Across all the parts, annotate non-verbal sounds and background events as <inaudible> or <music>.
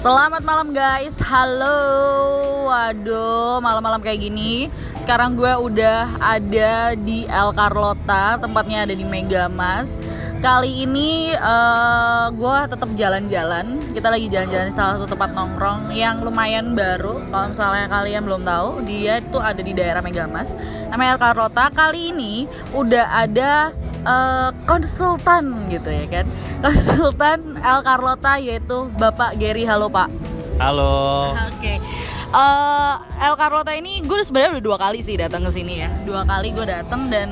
Selamat malam guys, halo. Waduh, malam-malam kayak gini. Sekarang gue udah ada di El Carlota Tempatnya ada di Megamas Kali ini uh, gue tetap jalan-jalan. Kita lagi jalan-jalan di salah satu tempat nongkrong Yang lumayan baru. Kalau misalnya kalian belum tahu Dia tuh ada di daerah Megamas Namanya El Carlota. Kali ini udah ada uh, konsultan gitu ya kan. <laughs> Konsultan El Carlota yaitu Bapak Gary. Halo Pak. Halo. Oke. Okay. uh, eh, El Carlota ini gue sebenarnya udah dua kali sih datang ke sini ya. Dua kali gue datang dan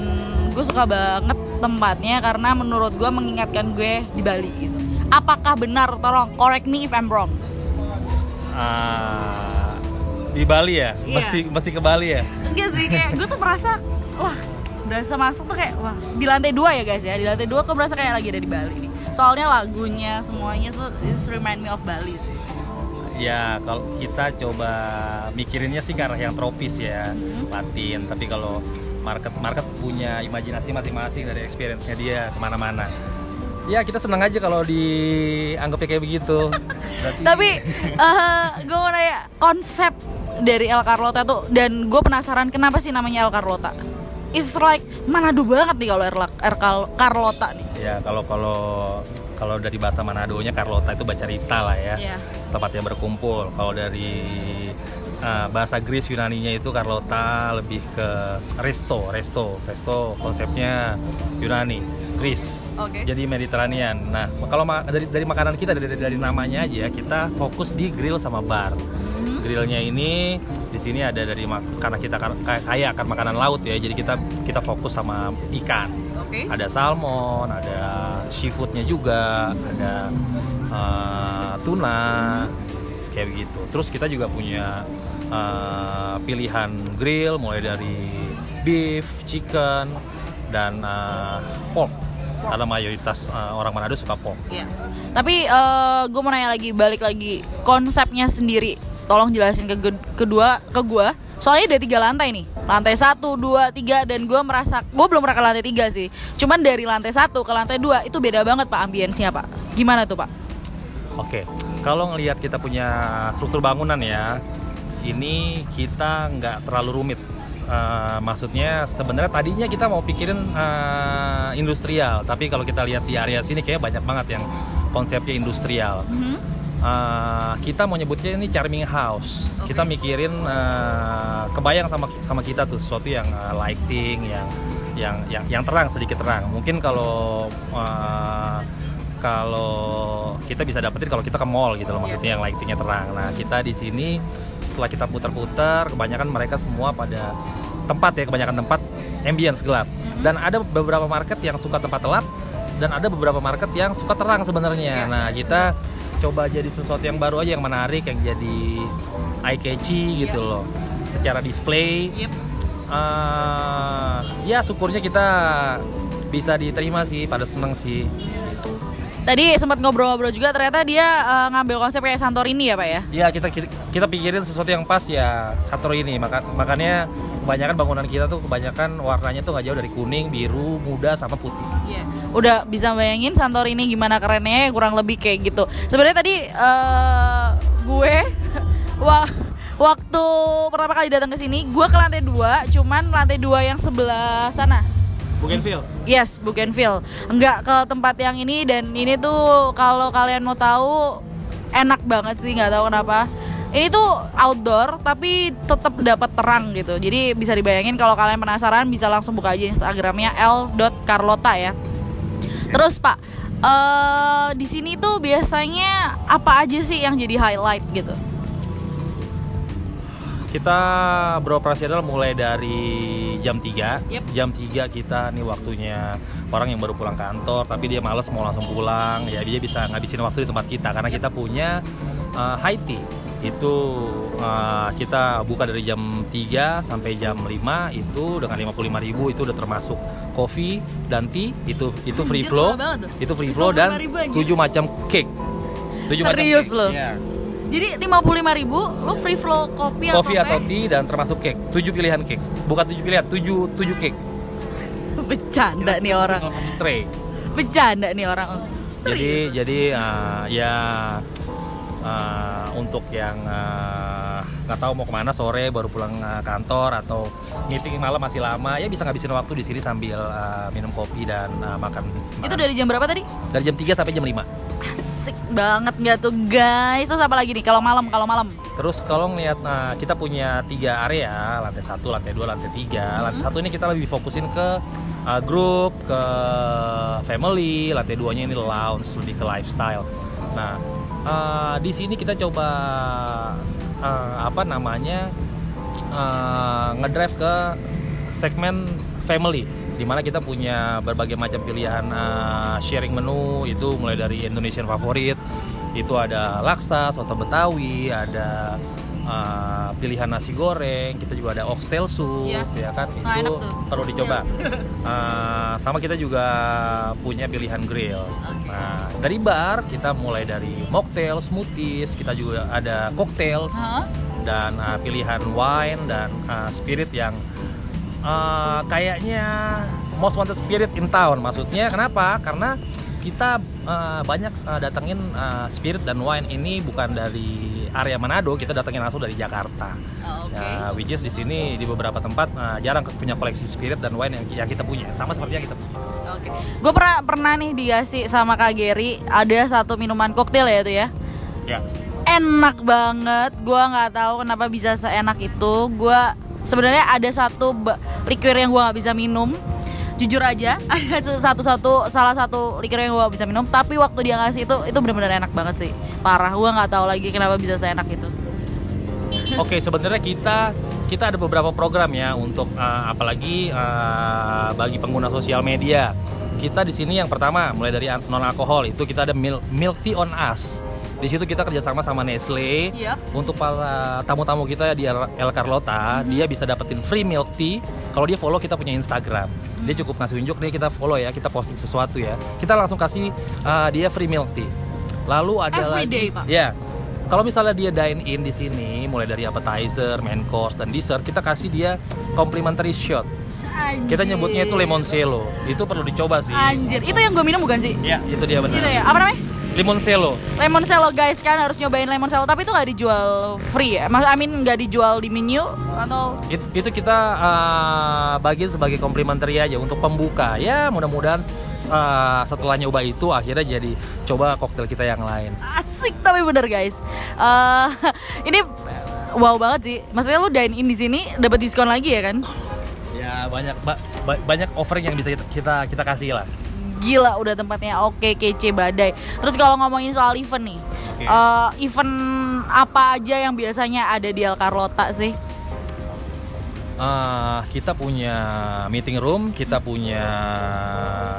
gue suka banget tempatnya karena menurut gue mengingatkan gue di Bali gitu. Apakah benar? Tolong correct me if I'm wrong. Uh, di Bali ya? Iya. mesti mesti ke Bali ya? Enggak sih kayak gue tuh merasa wah berasa masuk tuh kayak wah di lantai dua ya guys ya. Di lantai dua aku berasa kayak lagi ada di Bali nih. Soalnya lagunya semuanya tuh it's remind me of Bali sih. Ya kalau kita coba mikirinnya sih ke arah yang tropis ya mm-hmm. Latin. Tapi kalau market market punya imajinasi masing-masing dari experience-nya dia ke mana-mana. Ya kita senang aja kalau dianggapnya kayak begitu. <laughs> Berarti... tapi uh, eh, gue mau nanya konsep dari El Carlota tuh dan gue penasaran kenapa sih namanya El Carlota is like Manado banget nih kalau air, Carlota nih. Ya kalau kalau kalau dari bahasa Manado-nya Carlota itu baca Rita lah ya. Yeah. Tempatnya berkumpul. Kalau dari uh, bahasa Greece Yunaninya itu Carlota lebih ke resto, resto, resto konsepnya Yunani, Greece. Okay. Jadi Mediterranean. Nah, kalau ma dari dari makanan kita dari dari namanya aja kita fokus di grill sama bar. Grillnya ini di sini ada dari karena kita kaya akan makanan laut ya, jadi kita kita fokus sama ikan. Okay. Ada salmon, ada seafoodnya juga, ada uh, tuna, kayak begitu. Terus kita juga punya uh, pilihan grill mulai dari beef, chicken, dan uh, pork karena mayoritas uh, orang Manado suka pork. Yes. Tapi uh, gue mau nanya lagi, balik lagi konsepnya sendiri tolong jelasin ke kedua ke gue soalnya ada tiga lantai nih. Lantai satu dua tiga dan gue merasa gue belum pernah ke lantai tiga sih. Cuman dari lantai satu ke lantai dua itu beda banget pak ambiensnya pak. Gimana tuh pak? Oke. Kalau ngelihat kita punya struktur bangunan ya ini kita nggak terlalu rumit. Uh, maksudnya sebenarnya tadinya kita mau pikirin uh, industrial. Tapi kalau kita lihat di area sini kayak banyak banget yang konsepnya industrial. Mm -hmm uh, kita mau nyebutnya ini charming house. Okay. Kita mikirin uh, kebayang sama sama kita tuh sesuatu yang uh, lighting, yang yang yang yang terang sedikit terang. Mungkin kalau uh, kalau kita bisa dapetin kalau kita ke mall gitu loh maksudnya yang lightingnya terang. Nah kita di sini setelah kita putar-putar, kebanyakan mereka semua pada tempat ya kebanyakan tempat ambience gelap. Dan ada beberapa market yang suka tempat gelap dan ada beberapa market yang suka terang sebenarnya. Iya. Nah kita coba jadi sesuatu yang baru aja yang menarik yang jadi eye catchy gitu loh. Secara display. Yep. uh, ya syukurnya kita bisa diterima sih pada seneng sih Tadi sempat ngobrol-ngobrol juga ternyata dia uh, ngambil konsep kayak Santorini ya pak ya? Iya kita, kita kita pikirin sesuatu yang pas ya Santorini maka makanya kebanyakan bangunan kita tuh kebanyakan warnanya tuh nggak jauh dari kuning, biru, muda sama putih. Iya. Udah bisa bayangin Santorini gimana kerennya kurang lebih kayak gitu. Sebenarnya tadi uh, gue <laughs> wah waktu pertama kali datang ke sini gue ke lantai dua, cuman lantai dua yang sebelah sana Bougainville. Yes, Bougainville. Enggak ke tempat yang ini dan ini tuh kalau kalian mau tahu enak banget sih, nggak tahu kenapa. Ini tuh outdoor tapi tetap dapat terang gitu. Jadi bisa dibayangin kalau kalian penasaran bisa langsung buka aja Instagramnya l.carlota ya. Terus Pak, uh, di sini tuh biasanya apa aja sih yang jadi highlight gitu? Kita beroperasi adalah mulai dari jam 3 yep. jam 3 kita nih waktunya orang yang baru pulang kantor tapi dia males mau langsung pulang. Ya dia bisa ngabisin waktu di tempat kita karena kita punya uh, high tea. Itu uh, kita buka dari jam 3 sampai jam 5 itu dengan 55 ribu itu udah termasuk kopi dan tea. Itu itu free flow. itu free flow dan 7 macam cake. 7 Serius macam cake. loh. Ya jadi lima puluh lima ribu, lo free flow kopi, kopi atau, atau tea dan termasuk cake. Tujuh pilihan cake, bukan tujuh pilihan, tujuh tujuh cake. <laughs> Bercanda nih orang. Tray. Bercanda nih orang. Serius? Jadi jadi uh, ya uh, untuk yang uh, nggak tahu mau ke mana sore baru pulang uh, kantor atau meeting malam masih lama ya bisa ngabisin waktu di sini sambil uh, minum kopi dan uh, makan. Itu dari jam berapa tadi? Dari jam 3 sampai jam 5 Asik banget nggak tuh guys. Terus apa lagi nih kalau malam kalau malam? Terus kalau ngeliat, nah kita punya tiga area, lantai satu, lantai dua, lantai tiga. Lantai satu ini kita lebih fokusin ke uh, grup, ke family. Lantai duanya ini lounge, lebih ke lifestyle. Nah, uh, di sini kita coba uh, apa namanya uh, ngedrive ke segmen family di mana kita punya berbagai macam pilihan uh, sharing menu itu mulai dari Indonesian favorit itu ada laksa, soto betawi, ada uh, pilihan nasi goreng, kita juga ada oxtail soup, Yes. ya kan Wah, itu perlu dicoba. Uh, sama kita juga punya pilihan grill. Oke. Nah dari bar kita mulai dari mocktail, smoothies, kita juga ada cocktails Hah? dan uh, pilihan wine dan uh, spirit yang uh, kayaknya most wanted spirit in town. Maksudnya kenapa? Karena kita uh, banyak uh, datengin uh, spirit dan wine ini bukan dari area Manado, kita datengin langsung dari Jakarta. Oh, Oke. Ya, which is di sini di beberapa tempat uh, jarang punya koleksi spirit dan wine yang, yang kita punya, sama seperti yang kita punya. Oke. Gue pernah pernah nih dikasih sama Kak Geri ada satu minuman koktail ya itu ya. Ya. Enak banget. Gua nggak tahu kenapa bisa seenak itu. Gua sebenarnya ada satu liquor yang gua nggak bisa minum. Jujur aja, <laughs> ada satu satu salah satu liquor yang nggak bisa minum. Tapi waktu dia ngasih itu itu benar-benar enak banget sih. Parah. Gua nggak tahu lagi kenapa bisa seenak itu. <laughs> Oke, sebenarnya kita kita ada beberapa program ya untuk uh, apalagi uh, bagi pengguna sosial media. Kita di sini yang pertama mulai dari non alkohol itu kita ada milk, milk tea on us. Di situ kita kerjasama sama Nestle. Yap. Untuk para tamu-tamu kita di El Carlota, dia bisa dapetin free milk tea kalau dia follow kita punya Instagram. Dia cukup ngasih unjuk nih kita follow ya, kita posting sesuatu ya. Kita langsung kasih uh, dia free milk tea. Lalu ada Every lagi day, Pak? Ya. Kalau misalnya dia dine in di sini, mulai dari appetizer, main course dan dessert, kita kasih dia complimentary shot. Kita nyebutnya itu limoncello. Itu perlu dicoba sih. Anjir, itu yang gue minum bukan sih? Ya, itu dia benar. Gitu ya. Apa namanya? Limoncello. Lemon cello guys kan harus nyobain lemon cello tapi itu nggak dijual free ya? Maksud I mean nggak dijual di menu atau It- itu kita uh, bagiin sebagai complimentary aja untuk pembuka. Ya, mudah-mudahan uh, setelah nyoba itu akhirnya jadi coba koktail kita yang lain. asik tapi bener guys. Eh, <laughs> ini wow banget sih. Maksudnya lu dine in di sini dapat diskon lagi ya kan? Ya, banyak ba- ba- banyak offering yang bisa kita kita kasih lah. Gila udah tempatnya oke kece badai. Terus kalau ngomongin soal event nih, Oke. eh, event apa aja yang biasanya ada di El Carlota sih? Ah, kita punya meeting room, kita punya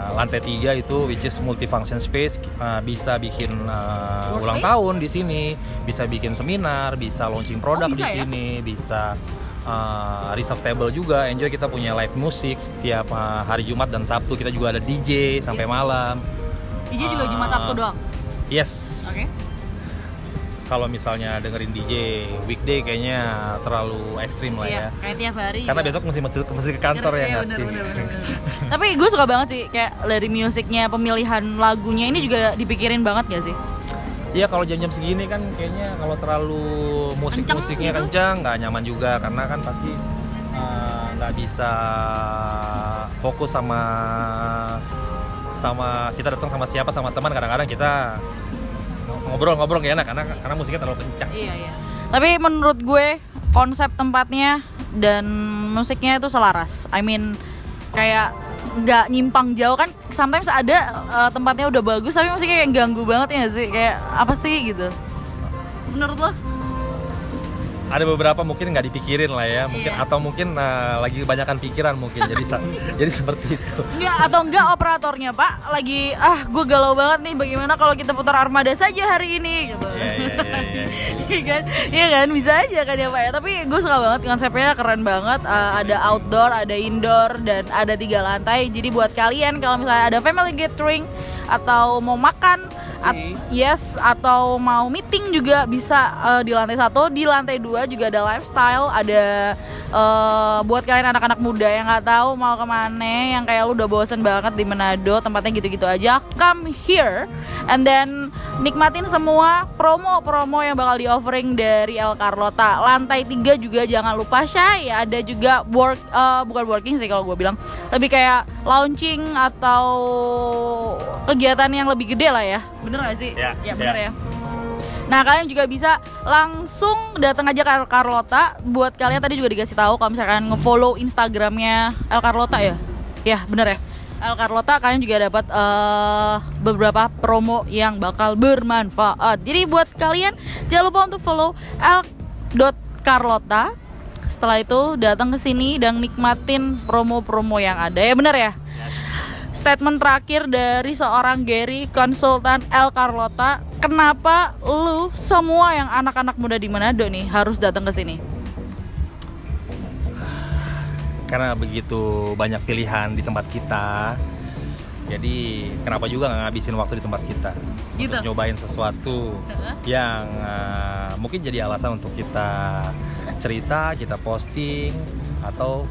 lantai tiga itu which is multifunction space, Ah, bisa bikin Workspace? ulang tahun di sini, bisa bikin seminar, bisa launching produk Oh, di bisa ya? sini, bisa ah, reserve table juga. Enjoy kita punya live music setiap ah, hari Jumat dan Sabtu kita juga ada DJ sampai malam. DJ juga Ah, cuma Sabtu doang. Yes. Oke. Kalau misalnya dengerin DJ weekday kayaknya terlalu ekstrim lah Iya, ya. kayak tiap hari. Karena juga. besok mesti mesti, mesti ke kantor ya Iya, nggak sih? bener, bener, bener. <laughs> Tapi gue suka banget sih kayak dari musiknya, pemilihan lagunya ini juga dipikirin banget gak sih? Iya kalau jam-jam segini kan kayaknya kalau terlalu musik-musiknya Kenceng gitu? kencang nggak nyaman juga karena kan pasti uh, nggak bisa fokus sama sama kita datang sama siapa sama teman kadang-kadang kita ngobrol-ngobrol gak enak karena karena musiknya terlalu kencang. Iya iya. Tapi menurut gue konsep tempatnya dan musiknya itu selaras. I mean kayak nggak nyimpang jauh kan. Sometimes ada uh, tempatnya udah bagus tapi musiknya kayak ganggu banget ya sih. Kayak apa sih gitu. Menurut lo? Ada beberapa mungkin nggak dipikirin lah ya, mungkin Iya. atau mungkin uh, lagi kebanyakan pikiran mungkin jadi <laughs> jadi seperti itu. Enggak atau enggak operatornya pak lagi ah gue galau banget nih bagaimana kalau kita putar armada saja hari ini gitu. Iya iya iya. iya. Iya <laughs> kan, iya kan, bisa aja kan ya pak ya. Tapi gue suka banget konsepnya keren banget. Uh, ada outdoor, ada indoor, dan ada tiga lantai. Jadi buat kalian kalau misalnya ada family gathering atau mau makan at- yes atau mau meeting juga bisa eh, di lantai satu di lantai dua juga ada lifestyle ada eh, buat kalian anak-anak muda yang nggak tahu mau ke mana yang kayak lu udah bosen banget di Manado tempatnya gitu-gitu aja come here and then nikmatin semua promo-promo yang bakal di offering dari El Carlota. Lantai tiga juga jangan lupa Shay ada juga work eh, bukan working sih kalau gue bilang. Lebih kayak launching atau kegiatan yang lebih gede lah ya. Bener gak sih? Ya, bener ya. ya Nah kalian juga bisa langsung datang aja ke El Carlota. Buat kalian tadi juga dikasih tahu kalau misalkan ngefollow Instagramnya El Carlota ya? Ya bener ya? El Carlota kalian juga dapat eh, beberapa promo yang bakal bermanfaat. Jadi buat kalian jangan lupa untuk follow El.Carlota Setelah itu datang ke sini dan nikmatin promo-promo yang ada. Ya bener ya statement terakhir dari seorang Gary konsultan El Carlota. Kenapa lu semua yang anak-anak muda di Manado nih harus datang ke sini? Karena begitu banyak pilihan di tempat kita jadi kenapa juga nggak ngabisin waktu di tempat kita? Gitu. untuk nyobain sesuatu yang uh, mungkin jadi alasan untuk kita cerita kita posting atau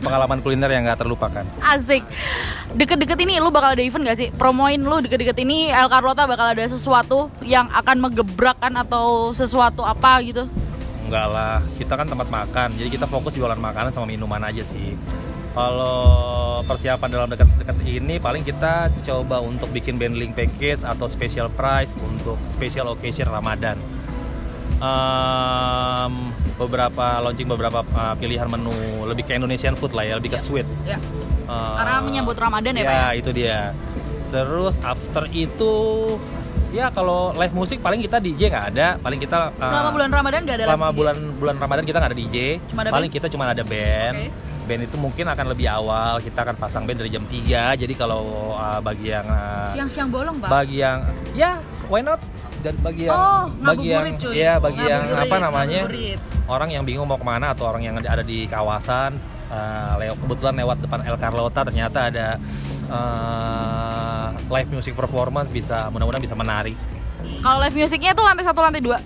pengalaman kuliner yang nggak terlupakan asik deket-deket ini lu bakal ada event gak sih promoin lu deket-deket ini El Carlota bakal ada sesuatu yang akan menggebrakkan atau sesuatu apa gitu Enggak lah, kita kan tempat makan, jadi kita fokus jualan makanan sama minuman aja sih. Kalau persiapan dalam dekat-dekat ini paling kita coba untuk bikin bundling package atau special price untuk special occasion Ramadan. Em, beberapa launching beberapa uh, pilihan menu lebih ke Indonesian food lah ya, lebih ke sweet. ya. Eh, karena menyambut Ramadan ya, Pak ya? itu dia. Terus after itu ya kalau live musik paling kita DJ nggak ada, paling kita uh, selama bulan Ramadan gak ada selama lagi? bulan bulan Ramadan kita nggak ada DJ Cuma ada paling band? kita cuma ada band. Oke. band itu mungkin akan lebih awal kita akan pasang band dari jam 3 jadi kalau uh, bagi yang uh, siang-siang bolong pak? bagi yang ya why not dan bagi yang Oh, bagi yang cuy. ya bagi yang apa namanya ngabuburit. orang yang bingung mau ke mana atau orang yang ada di kawasan uh, lew- kebetulan lewat depan El Carlota ternyata ada uh, live music performance bisa mudah-mudahan bisa menarik kalau live musiknya tuh lantai satu lantai dua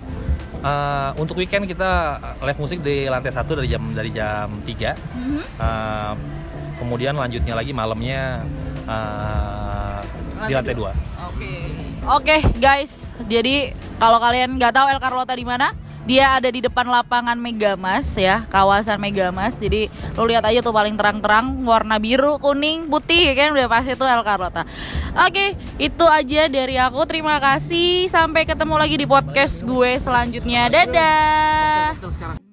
Uh, untuk weekend kita live musik di lantai satu dari jam dari jam 3 Mhm. Uh, kemudian lanjutnya lagi malamnya uh, di lantai dua. Oke. Oke, guys. Jadi kalau kalian nggak tahu El Carlota di mana, dia ada di depan lapangan Megamas ya, kawasan Megamas. Jadi lu lihat aja tuh paling terang-terang warna biru, kuning, putih ya kan udah pasti tuh El Carlota. Oke, itu aja dari aku. Terima kasih. Sampai ketemu lagi di podcast gue selanjutnya. Dadah.